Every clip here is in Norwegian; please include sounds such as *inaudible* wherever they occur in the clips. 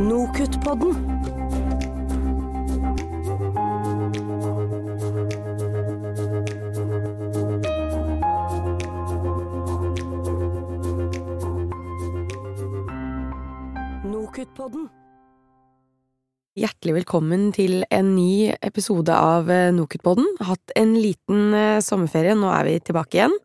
Nokutt-podden. Nokutt-podden. Hjertelig velkommen til en ny episode av eh, Nokutt-podden. Hatt en liten eh, sommerferie, nå er vi tilbake igjen.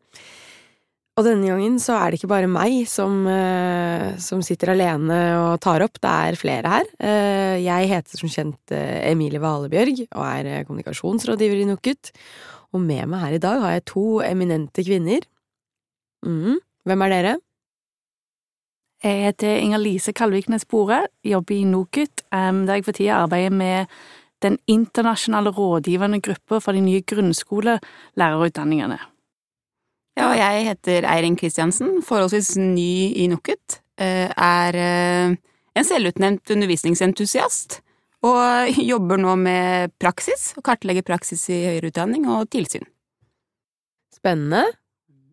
Og denne gangen så er det ikke bare meg som, eh, som sitter alene og tar opp, det er flere her. Eh, Jeg heter som kjent eh, Emilie Valebjørg og er kommunikasjonsrådgiver i NOKUT. Og med meg her i dag har jeg to eminente kvinner. Mm. Hvem er dere? Jeg heter Inger-Lise Kalviknes Bore, jobber i NOKUT, um, der jeg for tida arbeider med den internasjonale rådgivende gruppa for de nye grunnskolelærerutdanningene. Ja, jeg heter Eirin Kristiansen, forholdsvis ny i NOKUT. eh, Er eh, en selvutnevnt undervisningsentusiast. Og *laughs* jobber nå med praksis, og kartlegger praksis i høyere utdanning og tilsyn. Spennende.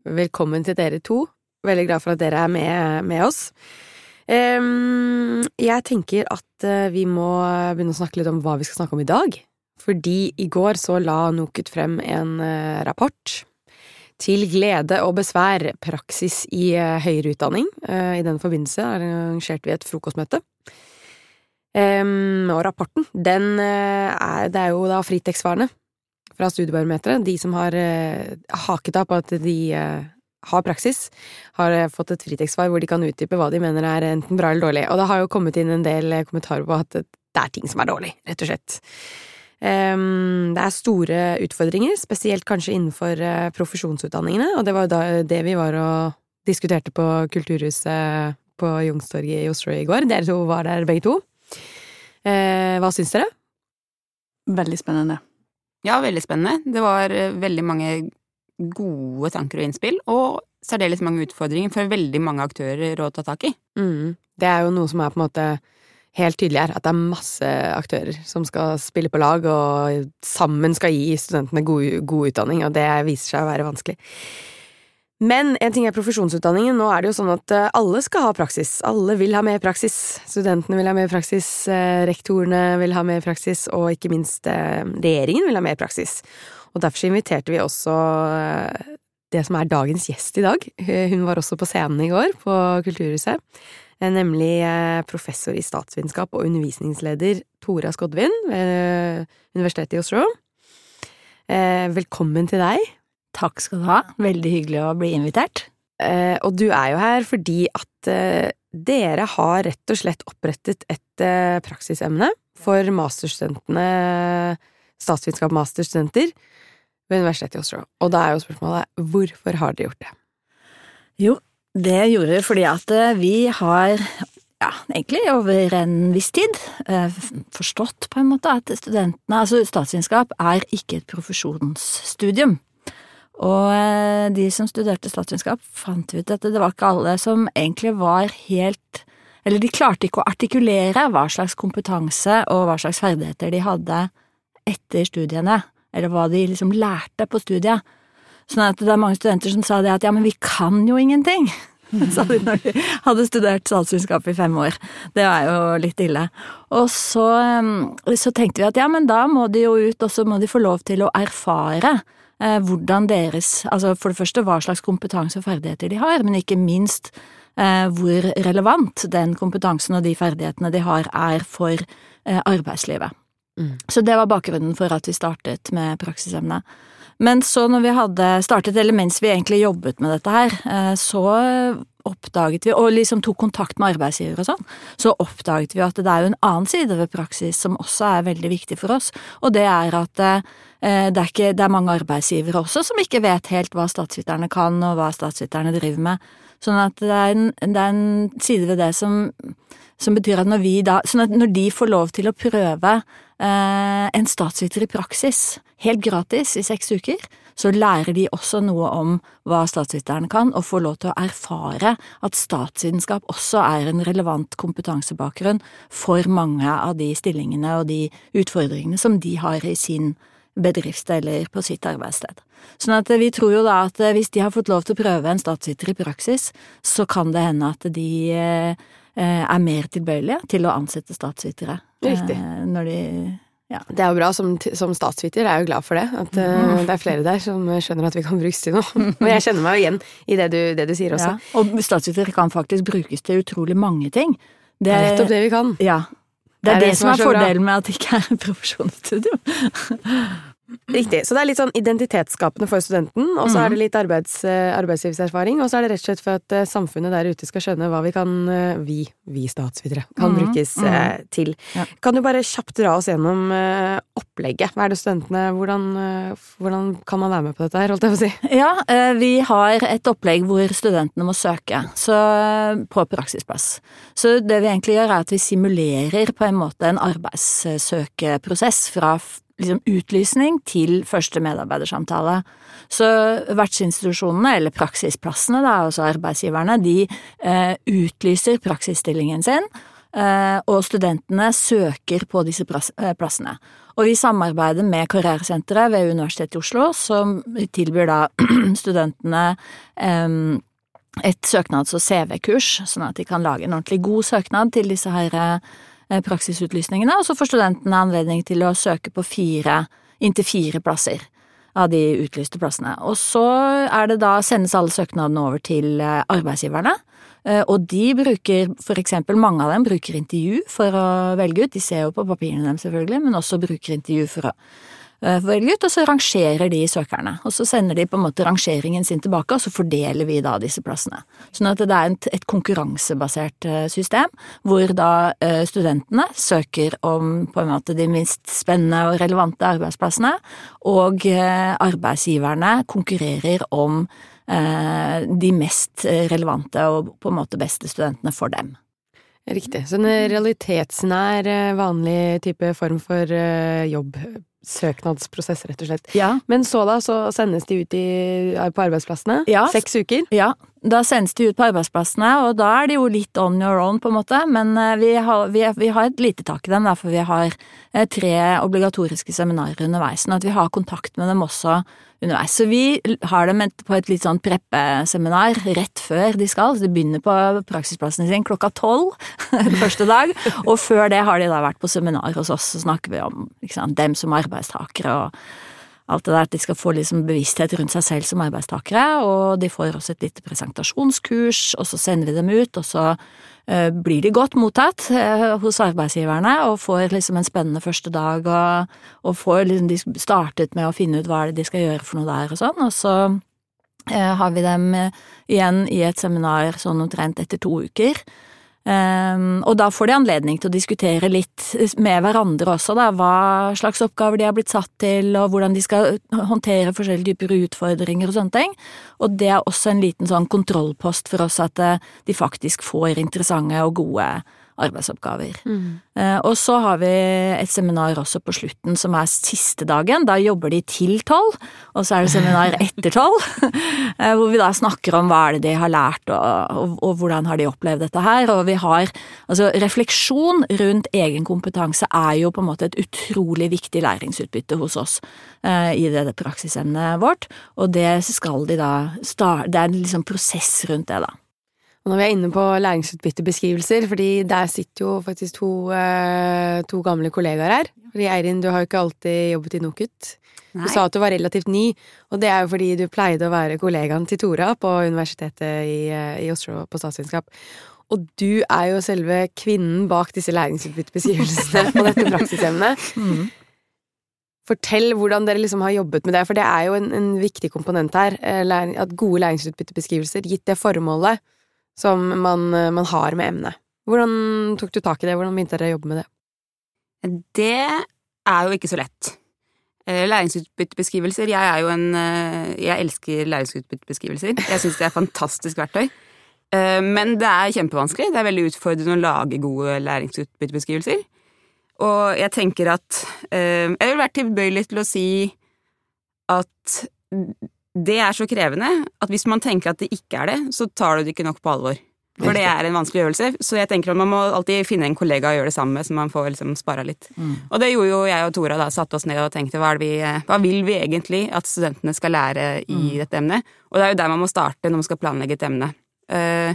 Velkommen til dere to. Veldig glad for at dere er med, med oss. Jeg tenker at eh, vi må begynne å snakke litt om hva vi skal snakke om i dag. Fordi i går så la NOKUT frem en rapport til glede og besvær praksis i eh, høyere utdanning. Eh, I den forbindelse arrangerte vi et frokostmøte. Ehm, og rapporten, den eh, er Det er jo da Fritex-svarene fra Studiebarometeret. De som har haket av på at de har praksis, har fått et Fritex-svar hvor de kan utdype hva de mener er enten bra eller dårlig. Og det har jo kommet inn en del kommentarer på at det er ting som er dårlig, rett og slett. Det er store utfordringer, spesielt kanskje innenfor eh, profesjonsutdanningene, og det var jo da det vi var og diskuterte på Kulturhuset på Youngstorget i Oslo i går. Dere to var der begge to. Eh, hva syns dere? Veldig spennende. Ja, veldig spennende. Det var eh, veldig mange gode tanker og innspill, og særdeles mange utfordringer for veldig mange aktører å ta tak i. Mm. Det er jo noe som er på en måte helt tydelig her, at det er masse aktører som skal spille på lag og sammen skal gi studentene god, god utdanning, og det viser seg å være vanskelig. Men en ting er profesjonsutdanningen. Nå er det jo sånn at eh, alle skal ha praksis. Alle vil ha mer praksis. Studentene vil ha mer praksis, eh, rektorene vil ha mer praksis, og ikke minst eh, regjeringen vil ha mer praksis. Og derfor inviterte vi også det som er dagens gjest i dag. Hun var også på scenen i går på Kulturhuset. Eh, Nemlig eh, professor i statsvitenskap og undervisningsleder Tora Skodvin ved Universitetet i Oslo. Eh, Velkommen til deg. Takk skal du ha. Veldig hyggelig å bli invitert. Eh, Og du er jo her fordi at eh, dere har rett og slett opprettet et eh, praksisemne for masterstudentene, statsvitenskap-masterstudenter ved Universitetet i Oslo. Og da er jo spørsmålet hvorfor har dere gjort det? Jo, det gjorde vi fordi at eh, vi har, ja, egentlig over en viss tid, eh, forstått på en måte at studentene, altså statsvitenskap, er ikke et profesjonsstudium. Og eh, de som studerte statsvitenskap, fant ut at det var ikke alle som egentlig var helt Eller de klarte ikke å artikulere hva slags kompetanse og hva slags ferdigheter de hadde etter studiene, eller hva de liksom lærte på studiet. Sånn at det er mange studenter som sa det at ja, men vi kan jo ingenting. *laughs* Sa de når de hadde studert statsvitenskap i fem år. Det er jo litt ille. Og så, um, så tenkte vi at ja, men da må de jo ut, og så må de få lov til å erfare eh, hvordan deres Altså for det første hva slags kompetanse og ferdigheter de har, men ikke minst eh, hvor relevant den kompetansen og de ferdighetene de har, er for eh, arbeidslivet. Mm. Så det var bakgrunnen for at vi startet med praksisemne. Men så når vi hadde startet, eller mens vi egentlig jobbet med dette her, eh, så oppdaget vi, og liksom tok kontakt med arbeidsgiver og sånn, så oppdaget vi at det er jo en annen side ved praksis som også er veldig viktig for oss, og det er at eh, det er, ikke, det er mange arbeidsgivere også som ikke vet helt hva statsviterne kan, og hva statsviterne driver med. Sånn at det er en, det er en side ved det som, som betyr at når vi da Sånn at når de får lov til å prøve en statsviter i praksis, helt gratis i seks uker, så lærer de også noe om hva statsviteren kan, og får lov til å erfare at statsvitenskap også er en relevant kompetansebakgrunn for mange av de stillingene og de utfordringene som de har i sin bedrift eller på sitt arbeidssted. Sånn at vi tror jo da at hvis de har fått lov til å prøve en statsviter i praksis, så kan det hende at de eh, er mer tilbøyelige til å ansette statsvitere. Riktig. Eh, når de Det er jo bra. Som, som statsviter er jeg jo glad for det. At uh, det er flere der som skjønner at vi kan brukes til noe. *laughs* Og jeg kjenner meg jo igjen i det du, det du sier også. ja. Og statsviter kan faktisk brukes til utrolig mange ting. Det Det er nettopp det vi kan. Ja. Det er det, som er, bra. fordelen med at det ikke er *laughs* profesjonsstudio. Riktig. Så det er litt sånn identitetsskapende for studenten, og så mm. er det litt arbeids, eh, arbeidslivserfaring, og så er det rett og slett for at eh, samfunnet der ute skal skjønne hva vi kan, eh, vi, vi statsvitere, kan mm. brukes mm. til. Ja. Kan du bare kjapt dra oss gjennom opplegget? Hva er det studentene Hvordan, hvordan kan man være med på dette her, holdt jeg på å si? Ja, vi har et opplegg hvor studentene må søke så, på praksisplass. Så det vi egentlig gjør er at vi simulerer på en måte en arbeidssøkeprosess fra liksom, utlysning til første medarbeidersamtale. Så vertsinstitusjonene, eller praksisplassene da, altså arbeidsgiverne, de eh, utlyser praksisstillingen sin, eh, og studentene søker på disse eh, plassene. Og vi samarbeider med Karrieresenteret ved Universitetet i Oslo, som tilbyr da *clears throat* studentene eh, et søknads- og CV-kurs, sånn at de kan lage en ordentlig god søknad til disse her eh, praksisutlysningene, og så får studentene anledning til å søke på fire, inntil fire plasser av de utlyste plassene. Og så er det da, sendes alle søknadene over til eh, arbeidsgiverne, eh, og de bruker, for eksempel mange av dem bruker intervju for å velge ut, de ser jo på papirene dem selvfølgelig, men også bruker intervju for å eh, velge ut, og så rangerer de søkerne. Og så sender de på en måte rangeringen sin tilbake, og så fordeler vi da disse plassene. Sånn at det er et, konkurransebasert eh, system, hvor da eh, studentene søker om på en måte de minst spennende og relevante arbeidsplassene, og eh, arbeidsgiverne konkurrerer om eh, de mest eh, relevante og på en måte beste studentene for dem. Riktig. Så en realitetsnær, eh, vanlig type form for eh, jobbsøknadsprosess, rett og slett. Ja, Men så da, så sendes de ut i, på arbeidsplassene. Ja. Seks uker. Ja, da sendes de ut på arbeidsplassene, og da er de jo litt on your own, på en måte, men eh, vi har, vi, vi har et lite tak i dem, derfor for vi har eh, tre obligatoriske seminarer underveis, sånn at vi har kontakt med dem også underveis. Så vi har dem på et litt sånn preppeseminar rett før de skal, så de begynner på praksisplassen sin klokka tolv *laughs* første dag, og før det har de da vært på seminar hos oss, så snakker vi om sant, dem som arbeidstakere og alt det der, at de skal få liksom bevissthet rundt seg selv som arbeidstakere, og de får også et lite presentasjonskurs, og så sender vi dem ut, og så eh, blir de godt mottatt eh, hos arbeidsgiverne, og får liksom en spennende første dag, og, og får liksom de startet med å finne ut hva er det de skal gjøre for noe der og sånn, og så eh, har vi dem igjen i et seminar sånn omtrent etter to uker. Ehm, og da får de anledning til å diskutere litt med hverandre også, da, hva slags oppgaver de har blitt satt til, og hvordan de skal håndtere forskjellige typer utfordringer og sånne ting. Og det er også en liten sånn kontrollpost for oss at eh, de faktisk får interessante og gode arbeidsoppgaver. Eh, Og så har vi et seminar også på slutten som er siste dagen. Da jobber de til tolv, og så er det seminar *laughs* etter tolv. *laughs* eh, Hvor vi da snakker om hva er det de har lært, og, og, og hvordan har de opplevd dette her. Og vi har altså refleksjon rundt egen kompetanse er jo på en måte et utrolig viktig læringsutbytte hos oss eh, i det, det praksisemnet vårt, og det skal de da starte Det er en liksom prosess rundt det, da. Og når vi er inne på læringsutbyttebeskrivelser, fordi der sitter jo faktisk to, eh, to gamle kollegaer her. Fordi Eirin, du har jo ikke alltid jobbet i NOKUT. Du sa at du var relativt ny, og det er jo fordi du pleide å være kollegaen til Tora på Universitetet i, eh, i Oslo på statsvitenskap. Og du er jo selve kvinnen bak disse læringsutbyttebeskrivelsene på dette praksisemnet. Fortell hvordan dere liksom har jobbet med det, for det er jo en, en viktig komponent her. eh, At gode læringsutbyttebeskrivelser, gitt det formålet som man, eh, man har med emnet. Hvordan tok du tak i det? Hvordan begynte dere å jobbe med det? Det er jo ikke så lett. Eh, Læringsutbyttebeskrivelser Jeg er jo en eh, Jeg elsker læringsutbyttebeskrivelser. Jeg syns det er et fantastisk verktøy. Men det er kjempevanskelig. Det er veldig utfordrende å lage gode læringsutbyttebeskrivelser. Og jeg tenker at Jeg vil være tilbøyelig til å si at det er så krevende at hvis man tenker at det ikke er det, så tar du det ikke nok på alvor. For det er en vanskelig øvelse, så jeg tenker at man må alltid finne en kollega å gjøre det sammen med, så man får liksom spara litt. Og det gjorde jo jeg og Tora da, satte oss ned og tenkte hva, vi, hva vil vi egentlig at studentene skal lære i dette emnet? Og det er jo der man må starte når man skal planlegge et emne. Uh,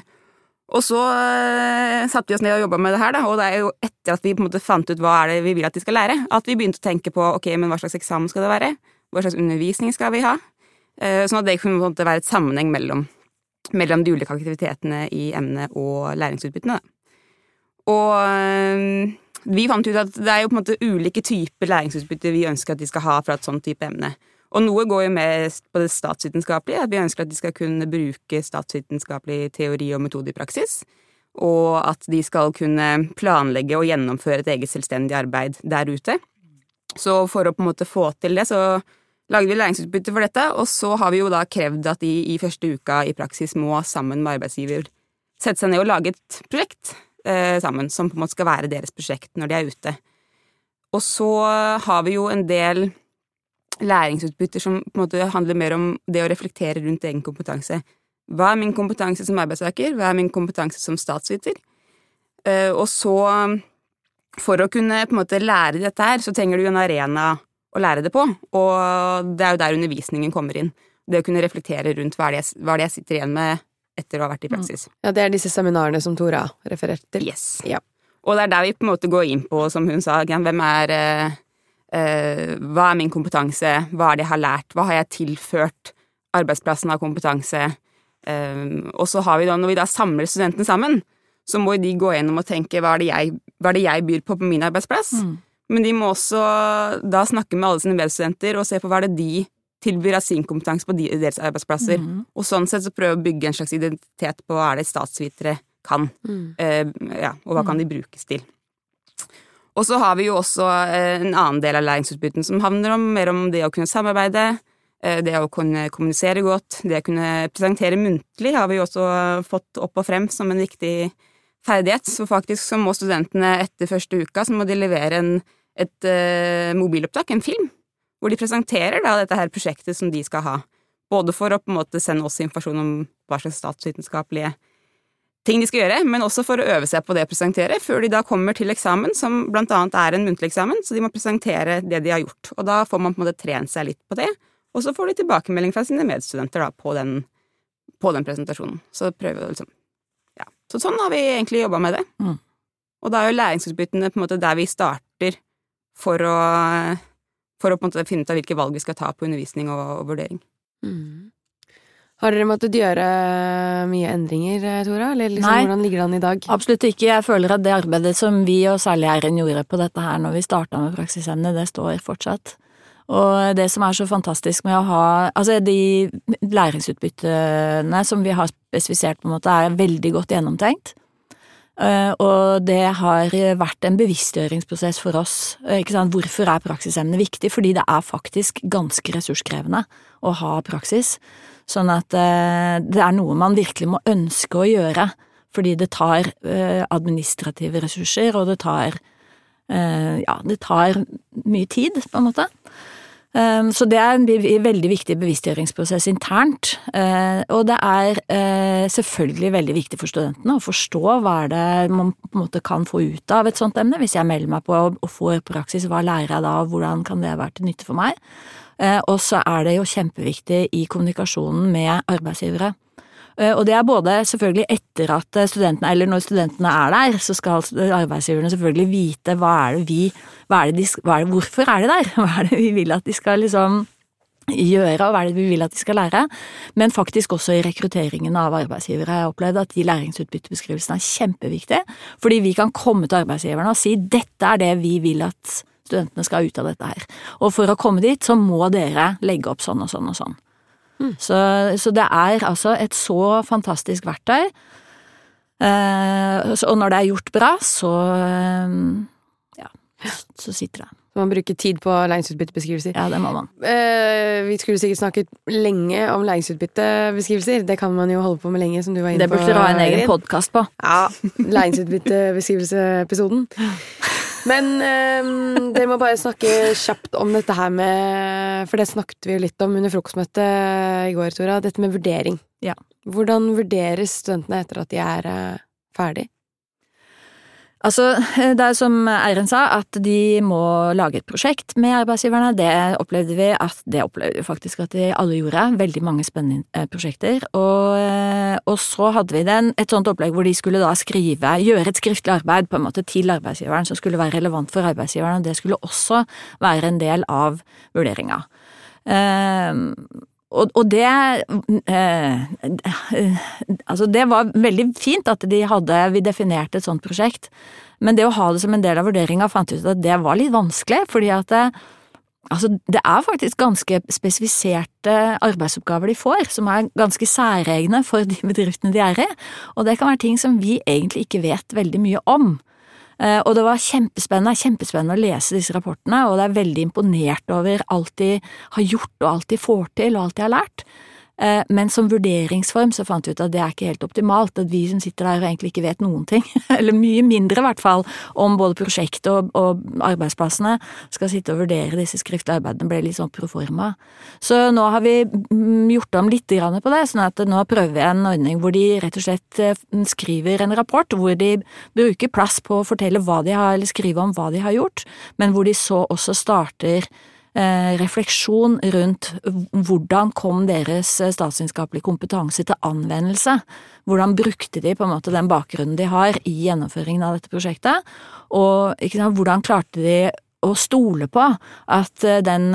Og så uh, satte vi oss ned og jobba med det her, da, og det er jo etter at vi på en måte fant ut hva er det vi vil at de skal lære, at vi begynte å tenke på ok, men hva slags eksamen skal det være, hva slags undervisning skal vi ha, sånn at det kunne være et sammenheng mellom, mellom de ulike aktivitetene i emnet og læringsutbyttene. Og uh, vi fant ut at det er jo på en måte ulike typer læringsutbytte vi ønsker at de skal ha fra et sånt type emne. Og noe går jo med på det statsvitenskapelige, at vi ønsker at de skal kunne bruke statsvitenskapelig teori og metode i praksis, og at de skal kunne planlegge og gjennomføre et eget selvstendig arbeid der ute. Så for å på en måte få til det, så lagde vi læringsutbytte for dette, og så har vi jo da krevd at de i første uka i praksis må sammen med arbeidsgiver sette seg ned og lage et prosjekt eh, sammen, som på en måte skal være deres prosjekt når de er ute. Og så har vi jo en del læringsutbytter som på en måte handler mer om det å reflektere rundt egen kompetanse. Hva er min kompetanse som arbeidstaker? Hva er min kompetanse som statsviter? Eh, og så, for å kunne på en måte lære dette her, så trenger du en arena å lære det på, og det er jo der undervisningen kommer inn. Det å kunne reflektere rundt hva er det jeg, hva er det jeg sitter igjen med etter å ha vært i praksis. Ja, det er disse seminarene som Tora refererte til. Yes. Ja. Og det er der vi på en måte går inn på, som hun sa, hvem er eh, eh, Hva er min kompetanse? Hva er det jeg har lært? Hva har jeg tilført arbeidsplassen av kompetanse? Eh, og så har vi da, når vi da samler studentene sammen, så må de gå gjennom og tenke hva er det jeg, hva er det jeg byr på på min arbeidsplass? Men de må også da snakke med alle sine medstudenter og se på hva er det de tilbyr av sin kompetanse på deres arbeidsplasser. Og sånn sett så prøve å bygge en slags identitet på hva er det statsvitere kan, eh, ja, og hva kan de brukes til. Og så har vi jo også eh, en annen del av læringsutbytten som handler om mer om det å kunne samarbeide, eh, det å kunne kommunisere godt, det å kunne presentere muntlig har vi jo også fått opp og frem som en viktig ferdighet. Så faktisk så må studentene etter første uka så må de levere en, et uh, mobilopptak, en film, hvor de presenterer da dette her prosjektet som de skal ha. Både for å på en måte sende oss informasjon om hva slags statsvitenskapelige ting de skal gjøre, men også for å øve seg på det å presentere, før de da kommer til eksamen, som blant annet er en muntlig eksamen, så de må presentere det de har gjort. Og da får man på en måte trent seg litt på det, og så får de tilbakemelding fra sine medstudenter da, på den, på den presentasjonen. Så prøver vi liksom Ja. Så sånn har vi egentlig jobba med det. Mm. Og da er jo læringsutbyttene på en måte der vi starter for å, for å på en måte finne ut av hvilke valg vi skal ta på undervisning og, og vurdering. Mm. Har dere måttet gjøre mye endringer, Tora? Eller liksom, Nei. hvordan ligger det an i dag? Absolutt ikke. Jeg føler at det arbeidet som vi, og særlig Eirin, gjorde på dette her når vi starta med praksisemne, det står fortsatt. Og det som er så fantastisk med å ha Altså, de læringsutbyttene som vi har spesifisert, på en måte, er veldig godt gjennomtenkt. Eh, og det har vært en bevisstgjøringsprosess for oss. Eh, Ikke sant? Hvorfor er praksisemne viktig? Fordi det er faktisk ganske ressurskrevende å ha praksis. Sånn at eh, det er noe man virkelig må ønske å gjøre. Fordi det tar administrative ressurser, og det tar Ja, det tar mye tid, på en måte. Um, Så det er en veldig viktig bevisstgjøringsprosess internt. eh, Og det er eh, selvfølgelig veldig viktig for studentene å forstå hva er det man på en måte kan få ut av et sånt emne. Hvis jeg melder meg på og får praksis, hva lærer jeg da, og hvordan kan det være til nytte for meg? Eh, Og så er det jo kjempeviktig i kommunikasjonen med arbeidsgivere. Eh, Og det er både selvfølgelig etter at eh, studentene, eller når studentene er der, så skal arbeidsgiverne selvfølgelig vite hva er det vi, hva er det de, hva er det, hvorfor er de der? *laughs* Hva er det vi vil at de skal liksom gjøre, og hva er det vi vil at de skal lære? Men faktisk også i rekrutteringen av arbeidsgivere har jeg opplevd at de læringsutbyttebeskrivelsene er kjempeviktige, fordi vi kan komme til arbeidsgiverne og si dette er det vi vil at studentene skal ut av dette her. Og for å komme dit, så må dere legge opp sånn og sånn og sånn. Så, så det er altså et så fantastisk verktøy. Eh, så- og når det er gjort bra, så eh, ja, så sitter det. Så man bruker tid på læringsutbyttebeskrivelser. Ja, det må man. Eh, vi skulle sikkert snakket lenge om læringsutbyttebeskrivelser. Det kan man jo holde på med lenge, som du var inne Det på. burde dere ha en egen podkast på. Ja, læringsutbyttebeskrivelseepisoden. *laughs* Men um, dere må bare snakke kjapt om dette her med For det snakket vi jo litt om under frokostmøtet i går, Tora. Dette med vurdering. Ja. Hvordan vurderes studentene etter at de er uh, ferdig? Altså, det er som Eiren sa, at de må lage et prosjekt med arbeidsgiverne. Det opplevde vi at det opplevde faktisk at de alle gjorde. Veldig mange spennende eh, prosjekter. Og, eh, og så hadde vi den, et sånt opplegg hvor de skulle da skrive, gjøre et skriftlig arbeid på en måte til arbeidsgiveren som skulle være relevant for arbeidsgiveren, og det skulle også være en del av vurderinga. Uh, og, og det eh, Altså, det var veldig fint at de hadde Vi definerte et sånt prosjekt, men det å ha det som en del av vurderinga fant ut at det var litt vanskelig, fordi at det, Altså, det er faktisk ganske spesifiserte arbeidsoppgaver de får, som er ganske særegne for de bedriftene de er i, og det kan være ting som vi egentlig ikke vet veldig mye om. Eh, og det var kjempespennende, kjempespennende å lese disse rapportene, og det er veldig imponert over alt de har gjort og alt de får til og alt de har lært. Eh, men som vurderingsform så fant vi ut at det er ikke helt optimalt, at vi som sitter der og egentlig ikke vet noen ting, *laughs* eller mye mindre i hvert fall, om både prosjektet og, og, arbeidsplassene, skal sitte og vurdere disse skriftlige arbeidene, ble litt sånn proforma. Så nå har vi mm, gjort om litt på det, sånn at nå prøver vi en ordning hvor de rett og slett eh, skriver en rapport hvor de bruker plass på å fortelle hva de har, eller skrive om hva de har gjort, men hvor de så også starter refleksjon rundt hvordan kom deres eh, statsvitenskapelige kompetanse til anvendelse? Hvordan brukte de på en måte den bakgrunnen de har i gjennomføringen av dette prosjektet? Og sant, hvordan klarte de å stole på at eh, den,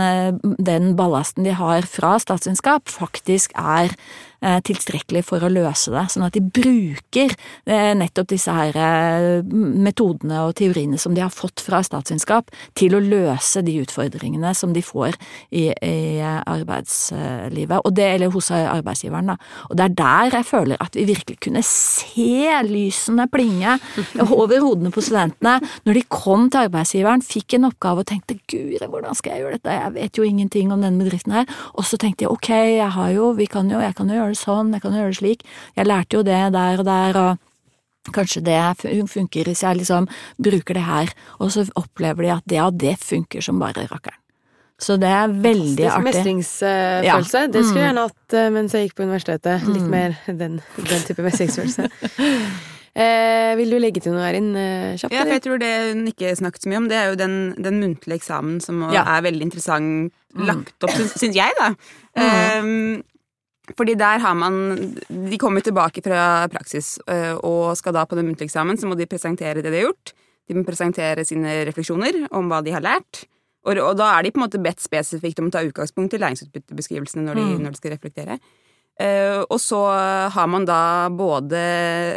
den ballasten de har fra statsvitenskap, faktisk er Eh, tilstrekkelig for å løse det, sånn at de bruker eh, nettopp disse her eh, metodene og teoriene som de har fått fra statsvitenskap, til å løse de utfordringene som de får i, i arbeidslivet, og det, eller hos arbeidsgiveren, da. Og det er der jeg føler at vi virkelig kunne se lysene plinge *laughs* over hodene på studentene. Når de kom til arbeidsgiveren, fikk en oppgave og tenkte guri, hvordan skal jeg gjøre dette, jeg vet jo ingenting om denne bedriften her, og så tenkte jeg ok, jeg har jo, vi kan jo, jeg kan jo gjøre det sånn, jeg kan gjøre det slik. Jeg lærte jo det der og der, og kanskje det funker hvis jeg liksom bruker det her, og så opplever de at det ja, det funker som bare rakkeren. Så det er veldig artig. Mestringsfølelse. Ja. Det skulle jeg gjerne hatt eh, mens jeg gikk på universitetet. Litt mm. mer den, den type mestringsfølelse. *laughs* Eh, vil du legge til noe, Erin? Eh, kjapt? Ja, for jeg tror det hun ikke snakket så mye om, det er jo den, den muntlige eksamen som ja. er veldig interessant mm. lagt opp, syns jeg, da. Mm. Um, fordi der har man De kommer tilbake fra praksis øh, og skal da på den muntlige eksamen, så må de presentere det de har gjort. De må presentere sine refleksjoner om hva de har lært. Og, og da er de på en måte bedt spesifikt om å ta utgangspunkt i læringsutbyttebeskrivelsene når mm. når de skal reflektere. Uh, og så har man da både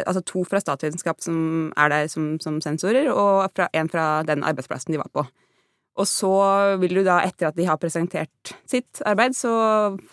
altså to fra statsvitenskap som er der som, som sensorer, og fra, en fra den arbeidsplassen de var på. Og så vil du da, etter at de har presentert sitt arbeid, så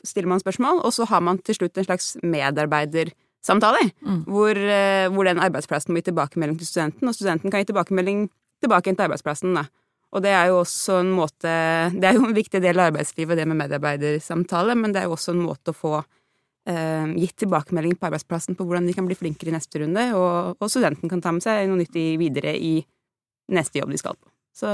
stiller man spørsmål, og så har man til slutt en slags medarbeidersamtale, mm. hvor, eh, hvor, den arbeidsplassen må gi tilbakemelding til studenten, og studenten kan gi tilbakemelding tilbake til arbeidsplassen, da. Og det er jo også en måte Det er jo en viktig del av arbeidslivet, det med medarbeidersamtale, men det er jo også en måte å få eh, gitt tilbakemelding på arbeidsplassen på hvordan de kan bli flinkere i neste runde, og, og studenten kan ta med seg noe nyttig videre i neste jobb de skal på. Så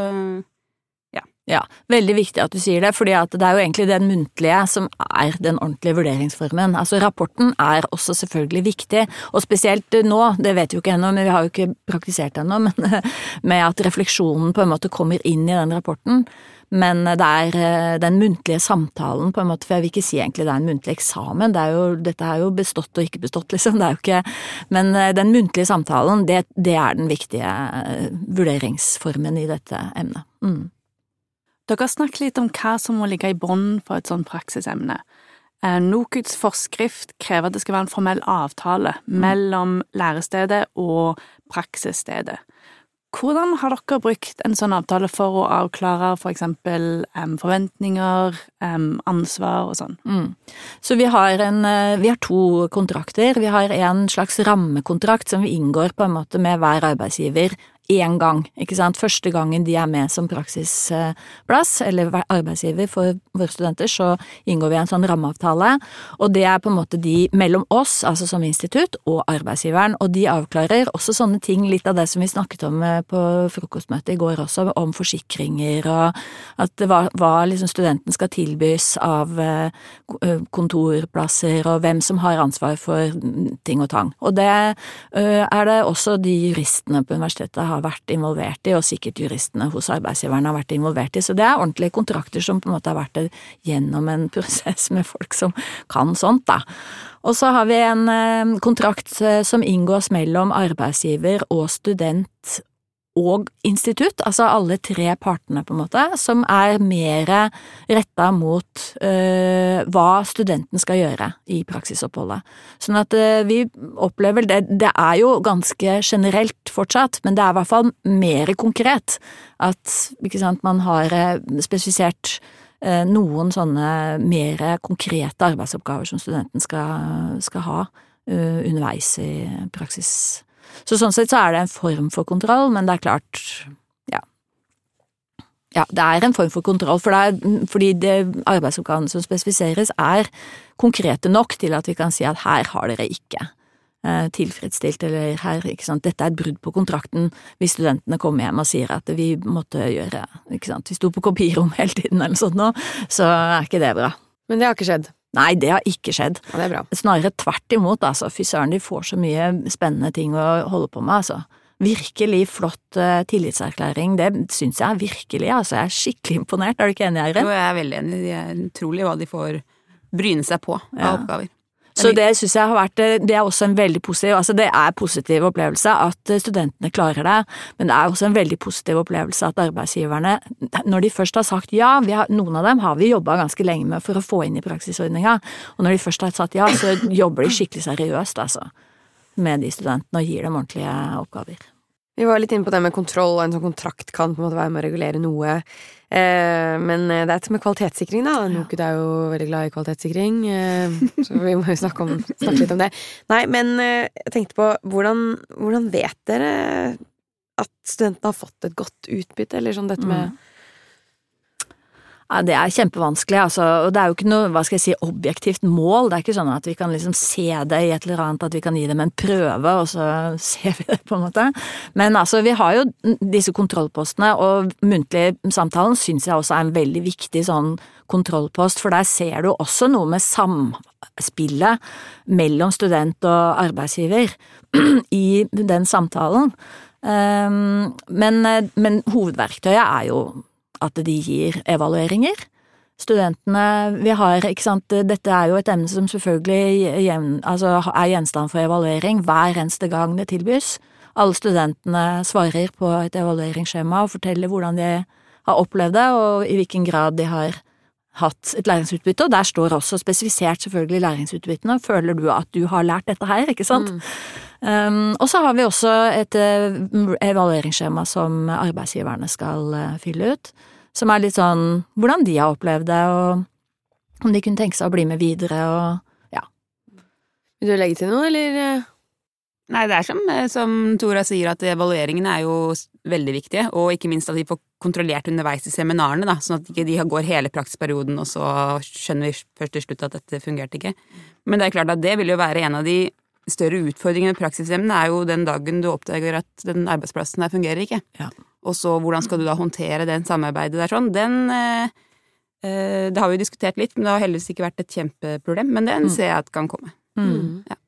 ja. Veldig viktig at du sier det, fordi det er jo egentlig den muntlige som er den ordentlige vurderingsformen. Altså Rapporten er også selvfølgelig viktig, og spesielt nå, det vet vi jo ikke ennå, men vi har jo ikke praktisert ennå, *laughs* men med at refleksjonen på en måte kommer inn i den rapporten. Men det er eh, den muntlige samtalen, på en måte, for jeg vil ikke si egentlig det er en muntlig eksamen, det er jo, dette er jo bestått og ikke bestått, *laughs* liksom, det er jo ikke Men eh, den muntlige samtalen, det, det er den viktige eh, vurderingsformen i dette emnet. Mm. Dere har snakket litt om hva som må ligge i bunnen for et sånt praksisemne. Eh, NOKUTs forskrift krever at det skal være en formell avtale mellom lærestedet og praksisstedet. Hvordan har dere brukt en sånn avtale for å avklare for eksempel um, forventninger, um, ansvar og sånn? Mm. Så vi har, en, eh, vi har, to kontrakter. Vi har en slags rammekontrakt som vi inngår på en måte med hver arbeidsgiver én gang, ikke sant. Første gangen de er med som praksisplass, eller arbeidsgiver for våre studenter, så inngår vi en sånn rammeavtale. Og det er på en måte de mellom oss, altså som institutt, og arbeidsgiveren. Og de avklarer også sånne ting, litt av det som vi snakket om eh, på frokostmøtet i går også, om forsikringer og at hva, hva liksom studenten skal tilbys av eh, eh, kontorplasser, og hvem som har ansvar for ting og tang. Og det er det også de juristene på universitetet har har vært involvert i, og sikkert juristene hos arbeidsgiverne har vært involvert i. Så det er ordentlige kontrakter som på en måte har vært gjennom en *laughs* prosess med folk som kan sånt, da. Og så har vi en eh, kontrakt eh, som inngås mellom arbeidsgiver og student og institutt, altså alle tre partene, på en måte, som er mer retta mot øh, hva studenten skal gjøre i praksisoppholdet. Sånn at øh, vi opplever det Det er jo ganske generelt fortsatt, men det er i hvert fall mer konkret. At sant, man har spesifisert øh, noen sånne mer konkrete arbeidsoppgaver som studenten skal, skal ha underveis i praksis så sånn sett så er det en form for kontroll, men det er klart, ja. Ja, det er en form for kontroll, for det er, fordi det arbeidsoppgavene som spesifiseres er konkrete nok til at vi kan si at her har dere ikke eh, tilfredsstilt, eller her, ikke sant, dette er et brudd på kontrakten hvis studentene kommer hjem og sier at vi måtte gjøre, ikke sant, vi sto på kopirom hele tiden eller noe sånt nå, så er ikke det bra. Men det har ikke skjedd? Nei, det har ikke skjedd. Ja, det er bra. Snarere tvert imot, altså. Fy søren, de får så mye spennende ting å holde på med, altså. Virkelig flott uh, tillitserklæring, det syns jeg virkelig, altså. Jeg er skikkelig imponert, er du ikke enig, Eirin? Jo, jeg er veldig enig. De er utrolig hva de får bryne seg på av ja. oppgaver. Så det syns jeg har vært Det er også en veldig positiv Altså, det er positiv opplevelse at studentene klarer det, men det er også en veldig positiv opplevelse at arbeidsgiverne, når de først har sagt ja, har, noen av dem har vi jobba ganske lenge med for å få inn i praksisordninga, og når de først har sagt ja, så jobber de skikkelig seriøst, altså, med de studentene og gir dem ordentlige oppgaver. Vi var litt inne på det med kontroll, en sånn kontrakt kan på en måte være med å regulere noe. Eh, men det er et med kvalitetssikring, da. NOKUT er jo veldig glad i kvalitetssikring, eh, så vi må jo snakke, om, snakke, litt om det. Nei, men eh, jeg tenkte på hvordan, hvordan vet dere at studentene har fått et godt utbytte, eller sånn dette med mm. Ja, det er kjempevanskelig, altså. Og det er jo ikke noe, hva skal jeg si, objektivt mål. Det er ikke sånn at vi kan liksom se det i et eller annet, at vi kan gi dem en prøve, og så *laughs* ser vi det, på en måte. Men altså, vi har jo disse kontrollpostene, og muntlig samtalen syns jeg også er en veldig viktig sånn kontrollpost, for der ser du også noe med samspillet mellom student og arbeidsgiver *clears throat* i den samtalen. Um, men, men hovedverktøyet er jo at de gir evalueringer. Studentene vi har, ikke sant, dette er jo et emne som selvfølgelig altså er gjenstand for evaluering hver eneste gang det tilbys. Alle studentene svarer på et evalueringsskjema og forteller hvordan de har opplevd det, og i hvilken grad de har hatt et læringsutbytte, og der står også spesifisert selvfølgelig læringsutbyttene. Føler du at du har lært dette her, ikke sant? Mm. Um, og så har vi også et uh, evalueringsskjema som arbeidsgiverne skal uh, fylle ut, som er litt sånn hvordan de har opplevd det, og om de kunne tenke seg å bli med videre, og ja. Vil du legge til noe, eller? Nei, det er som, eh, som Tora sier, at evalueringene er jo veldig viktige, og ikke minst at vi får kontrollert underveis i seminarene, da, sånn at ikke de går hele praksisperioden, og så skjønner vi først til slutt at dette fungerte ikke. Men det er klart at det vil jo være en av de større utfordringene med praksisemnene, er jo den dagen du oppdager at den arbeidsplassen der fungerer ikke. Ja. Og så hvordan skal du da håndtere den samarbeidet der sånn. Den eh, eh Det har vi jo diskutert litt, men det har heldigvis ikke vært et kjempeproblem. Men den mm. ser jeg at kan komme. Mm. Ja.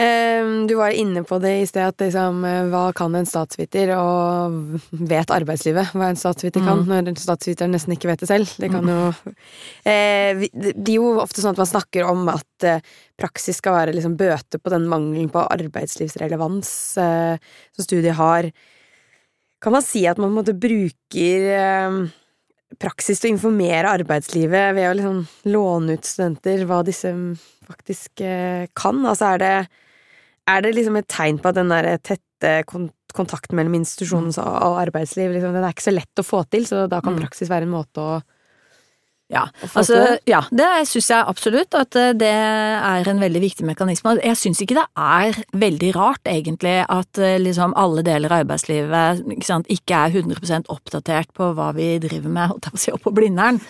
Ehm, du var inne på det i sted, at liksom, eh, hva kan en statsviter, og vet arbeidslivet hva en statsviter kan, mm. når statsviter nesten ikke vet det selv. Det kan jo eh, Det er jo ofte sånn at man snakker om at eh, praksis skal være liksom bøte på den mangelen på arbeidslivsrelevans som studiet har. Kan man si at man på en måte bruker praksis til å informere arbeidslivet ved å liksom låne ut studenter hva disse faktisk kan? Altså er det er det liksom et tegn på at den der tette kontakten mellom institusjonen og arbeidsliv liksom, den er ikke så lett å få til, så da kan mm. praksis være en måte å ja, altså, ja, det syns jeg absolutt at eh, det er en veldig viktig mekanisme. Jeg syns ikke det er veldig rart, egentlig, at eh, liksom alle deler av arbeidslivet ikke, sant, ikke er 100% oppdatert på hva vi driver med, holdt jeg på å si, opp på Blindern.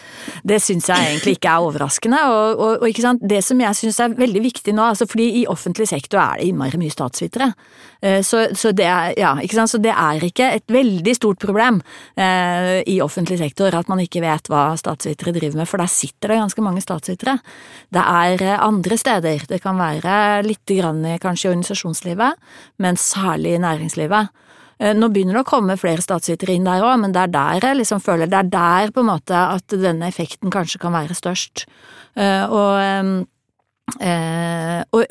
Det syns jeg egentlig ikke er overraskende. Og, og, og sant, det som jeg syns er veldig viktig nå, altså fordi i offentlig sektor er det innmari mye statsvitere. Eh, så, så, det er, ja, så det er ikke et veldig stort problem eh, i offentlig sektor at man ikke vet hva statsvitere driver driver med, for der sitter det ganske mange statsvitere. Det er eh, andre steder, det kan være litt grann kanskje i organisasjonslivet, men særlig i næringslivet. Eh, Nå begynner det å komme flere statsvitere inn der òg, men det er der jeg liksom føler Det er der på en måte at denne effekten kanskje kan være størst. Eh, Og,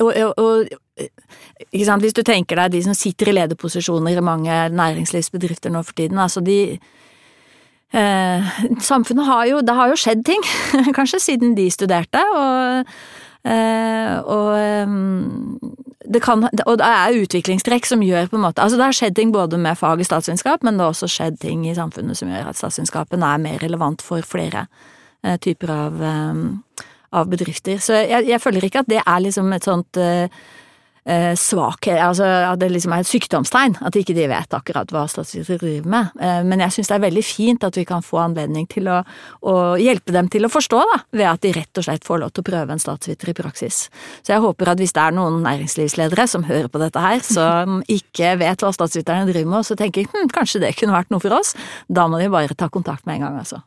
og, og, og, Hvis du tenker deg de som sitter i lederposisjoner i mange næringslivsbedrifter nå for tiden, altså de eh, Samfunnet har jo Det har jo skjedd ting, *laughs* kanskje, siden de studerte, og eh, og em, det kan, og det er utviklingstrekk som gjør på en måte Altså det har skjedd ting både med faget statsvitenskap, men det har også skjedd ting i samfunnet som gjør at statsvitenskapen er mer relevant for flere eh, typer av, um, av bedrifter. Så jeg, jeg føler ikke at det er liksom et sånt eh, eh, svakhet, altså at det liksom er et sykdomstegn, at ikke de vet akkurat hva statsvitere driver med. Eh, men jeg syns det er veldig fint at vi kan få anledning til å, å hjelpe dem til å forstå, da, ved at de rett og slett får lov til å prøve en statsviter i praksis. Så jeg håper at hvis det er noen næringslivsledere som hører på dette her, som *laughs* ikke vet hva statsviterne driver med, og så tenker hm, kanskje det kunne vært noe for oss, da må de bare ta kontakt med en gang, altså.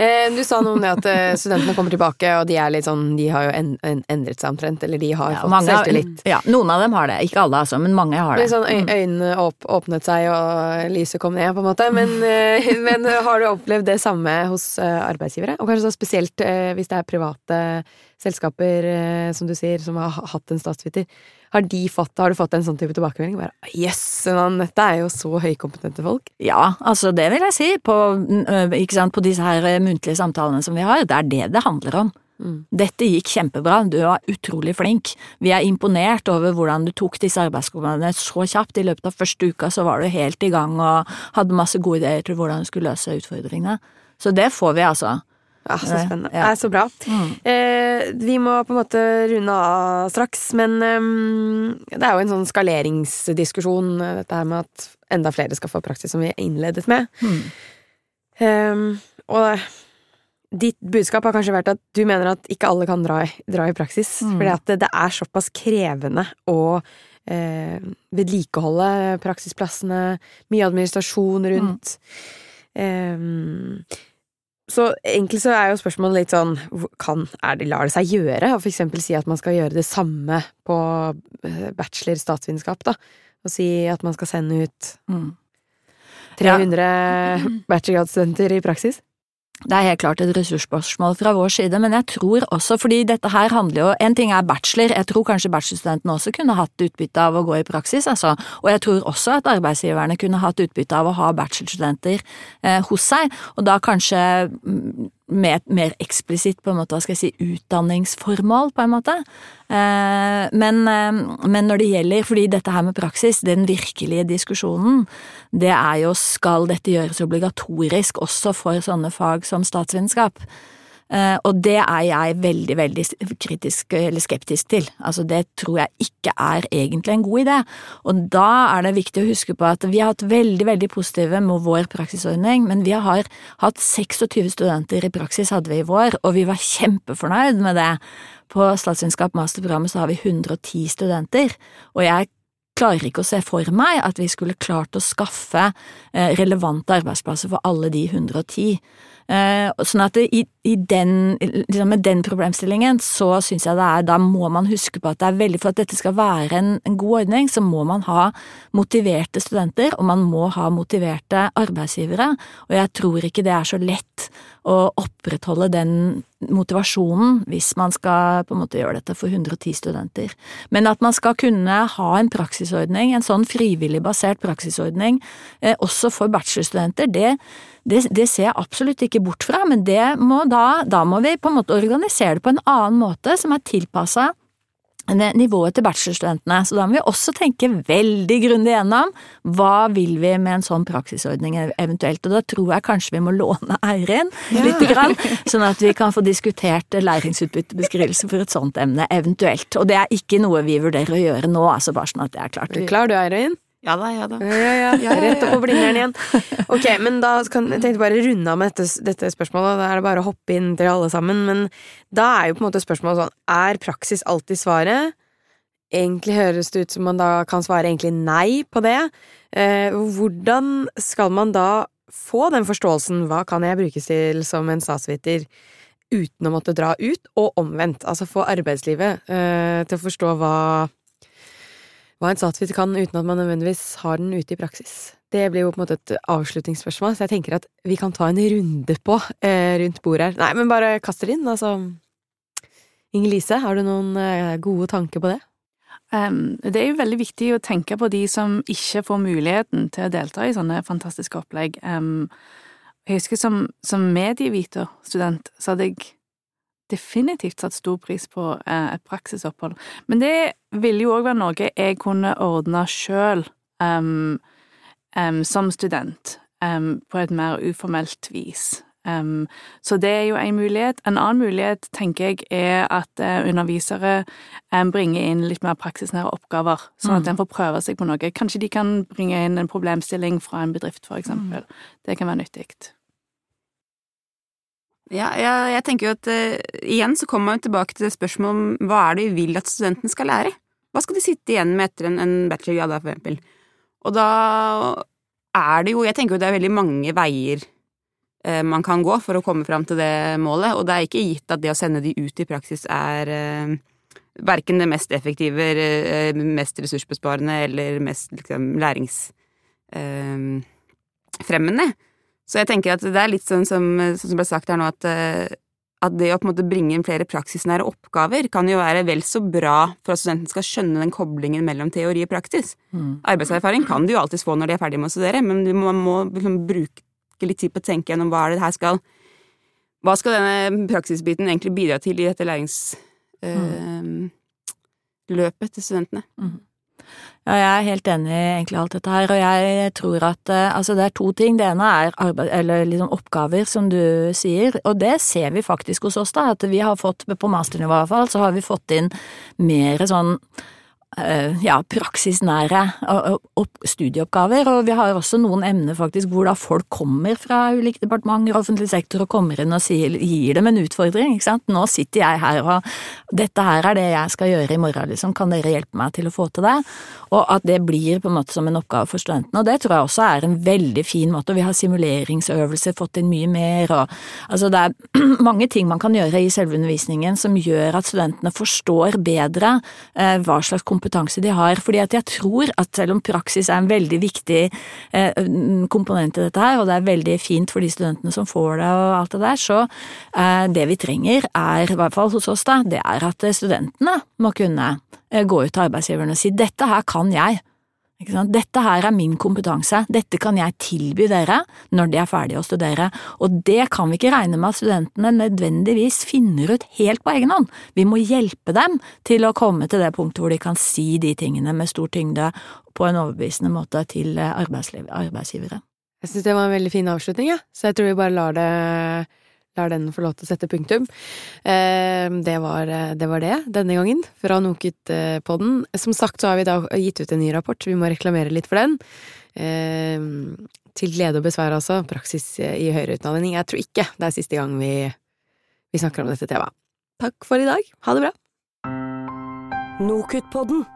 Eh, du sa noe om det at eh, studentene kommer tilbake, og de er litt sånn De har jo en, en, endret seg omtrent, eller de har Ja, fått selvtillit. Ja, noen av dem har det, ikke alle altså, men mange har det. Litt sånn øy, øynene åp åpnet seg, og lyset kom ned, på en måte. Men, eh, *laughs* men har du opplevd det samme hos arbeidsgivere? Og kanskje så spesielt hvis det er private selskaper, som du sier, som har hatt en statsviter. Har, de fått, har du fått en sånn type tilbakemelding? Bare yes, dette er jo så høykompetente folk. Ja, altså det vil jeg si. På, øh, sant, på disse her øh, muntlige samtalene som vi har, det er det det handler om. Mm. Dette gikk kjempebra, du var utrolig flink. Vi er imponert over hvordan du tok disse arbeidsoppgavene så kjapt. I løpet av første uka så var du helt i gang og hadde masse gode ideer til hvordan du skulle løse utfordringene. Så det får vi, altså. Ja, så Eh, spennende. ja. Er så bra. Mm. Eh, vi må på en måte runde av straks, men ehm, det er jo en sånn skaleringsdiskusjon, eh, dette her med at enda flere skal få praksis, som vi innledet med. Mm. Ehm, og ditt budskap har kanskje vært at du mener at ikke alle kan dra, i- dra i praksis, Mm. fordi at det, det er såpass krevende å eh, vedlikeholde praksisplassene, mye administrasjon rundt. Ehm, så egentlig så er jo spørsmålet litt sånn kan, er det, Lar det seg gjøre å for eksempel si at man skal gjøre det samme på eh, bachelor statsvitenskap, da? Og si at man skal sende ut Mm. 300 bachelorgradsstudenter i praksis? Det er helt klart et ressursspørsmål fra vår side, men jeg tror også, fordi dette her handler jo En ting er bachelor, jeg tror kanskje bachelorstudentene også kunne hatt utbytte av å gå i praksis, altså. Og jeg tror også at arbeidsgiverne kunne hatt utbytte av å ha bachelorstudenter eh, hos seg, og da kanskje et mer eksplisitt, på en måte, hva skal jeg si, utdanningsformål, på en måte. Eh, men, eh, men når det gjelder, fordi dette her med praksis, den virkelige diskusjonen, det er jo skal dette gjøres obligatorisk også for sånne fag som statsvitenskap? Eh, og det er jeg veldig, veldig kritisk eller skeptisk til. Altså det tror jeg ikke er egentlig en god idé. Og da er det viktig å huske på at vi har hatt veldig, veldig positive med vår praksisordning, men vi har hatt 26 studenter i praksis hadde vi i vår, og vi var kjempefornøyd med det. På statsvitenskap masterprogrammet så har vi 110 studenter, og jeg klarer ikke å se for meg at vi skulle klart å skaffe eh, relevante arbeidsplasser for alle de 110. Eh, Sånn at i, i den, liksom med den problemstillingen så syns jeg det er Da må man huske på at det er veldig For at dette skal være en, en god ordning, så må man ha motiverte studenter, og man må ha motiverte arbeidsgivere. Og jeg tror ikke det er så lett å opprettholde den motivasjonen hvis man skal på en måte gjøre dette for 110 studenter. Men at man skal kunne ha en praksisordning, en sånn frivillig basert praksisordning, eh, også for bachelorstudenter, det, det, det ser jeg absolutt ikke bort fra, men det må da, da må vi på en måte organisere det på en annen måte som er tilpassa nivået til bachelorstudentene, så da må vi også tenke veldig grundig gjennom hva vil vi med en sånn praksisordning eventuelt, og da tror jeg kanskje vi må låne Eirin lite grann, sånn at vi kan få diskutert læringsutbyttebeskrivelse for et sånt emne eventuelt, og det er ikke noe vi vurderer å gjøre nå, altså bare sånn at det er klart. Klarer du klar du, Eirin? Ja da, ja da. Ja, ja. Rett opp på blinderen igjen. Ok, men da kan, jeg tenkte bare runde av med dette, dette spørsmålet. Da er det bare å hoppe inn til alle sammen. Men da er jo på en måte spørsmålet sånn Er praksis alltid svaret? Egentlig høres det ut som man da kan svare egentlig nei på det. Eh, hvordan skal man da få den forståelsen? Hva kan jeg brukes til som en statsviter? Uten å måtte dra ut, og omvendt. Altså få arbeidslivet eh, til å forstå hva hva en statsviter kan uten at man nødvendigvis har den ute i praksis. Det blir jo på en måte et avslutningsspørsmål, så jeg tenker at vi kan ta en runde på eh, rundt bordet her. Nei, men bare kast det inn, altså. Inger Lise, har du noen eh, gode tanker på det? Det er jo veldig viktig å tenke på de som ikke får muligheten til å delta i sånne fantastiske opplegg. Jeg husker som, som medieviterstudent så hadde jeg definitivt satt stor pris på eh, et praksisopphold, men det ville jo òg være noe jeg kunne ordne sjøl um, som student, på et mer uformelt vis. Um, så det er jo en mulighet. En annen mulighet, tenker jeg, er at uh, undervisere um, bringer inn litt mer praksisnære oppgaver, sånn at mm. en får prøve seg på noe. Kanskje de kan bringe inn en problemstilling fra en bedrift, for eksempel. Mm. Det kan være nyttig. Ja, jeg, jeg tenker jo at uh, igjen så kommer man tilbake til spørsmålet om hva er det vi vil at studentene skal lære? Hva skal de sitte igjen med etter en, en bachelorgrad, for eksempel? Og da er det jo Jeg tenker jo det er veldig mange veier uh, man kan gå for å komme fram til det målet, og det er ikke gitt at det å sende de ut i praksis er uh, verken det mest effektive, eh, mest ressursbesparende eller mest liksom, læringsfremmende. Så jeg tenker at det er litt sånn som, sånn som ble sagt her nå, at, at det å på en måte bringe inn flere praksisnære oppgaver kan jo være vel så bra for at studenten skal skjønne den koblingen mellom teori og praksis. Mm. Arbeidserfaring kan de jo alltids få når de er ferdige med å studere, men man må liksom bruke litt tid på å tenke gjennom hva er det her skal Hva skal denne praksisbiten egentlig bidra til i dette læringsløpet mm. øh, til studentene? Mm. Ja, jeg er helt enig i egentlig alt dette her, og jeg tror at uh, altså det er to ting. Det ene er arbeid, eller liksom oppgaver, som du sier, og det ser vi faktisk hos oss, da. At vi har fått, på masternivå i hvert fall, så har vi fått inn mer sånn Eh, ja, praksisnære studieoppgaver, og vi har også noen emner faktisk hvor da folk kommer fra ulike departementer og offentlig sektor og kommer inn og gir dem en utfordring, ikke sant. Nå sitter jeg her og dette her er det jeg skal gjøre i morgen, liksom, kan dere hjelpe meg til å få til det? Og at det blir på en måte som en oppgave for studentene, og det tror jeg også er en veldig fin måte, og vi har simuleringsøvelser, fått inn mye mer, og altså det er *clears throat* mange ting man kan gjøre i selve undervisningen som gjør at studentene forstår bedre eh, hva slags kompetanse kompetanse de har. fordi at jeg tror at selv om praksis er en veldig viktig eh, komponent i dette her, og det er veldig fint for de studentene som får det og alt det der, så eh, det vi trenger er, i hvert fall hos oss da, det er at studentene må kunne eh, gå ut til arbeidsgiverne og si dette her kan jeg. Dette her er min kompetanse, dette kan jeg tilby dere når de er ferdige å studere, og det kan vi ikke regne med at studentene nødvendigvis finner ut helt på egen hånd. Vi må hjelpe dem til å komme til det punktet hvor de kan si de tingene med stor tyngde på en overbevisende måte til arbeidsgivere. Jeg synes det var en veldig fin avslutning, ja. så jeg tror vi bare lar det lar den få lov til å sette punktum. Ehm, det var, det var det, denne gangen, fra Nokut-podden. Som sagt så har vi da gitt ut en ny rapport, vi må reklamere litt for den. Ehm, til glede og besvær, altså. Praksis i høyere utdanning. Jeg tror ikke det er siste gang vi, vi snakker om dette temaet. Takk for i dag. Ha det bra. Nokut-podden.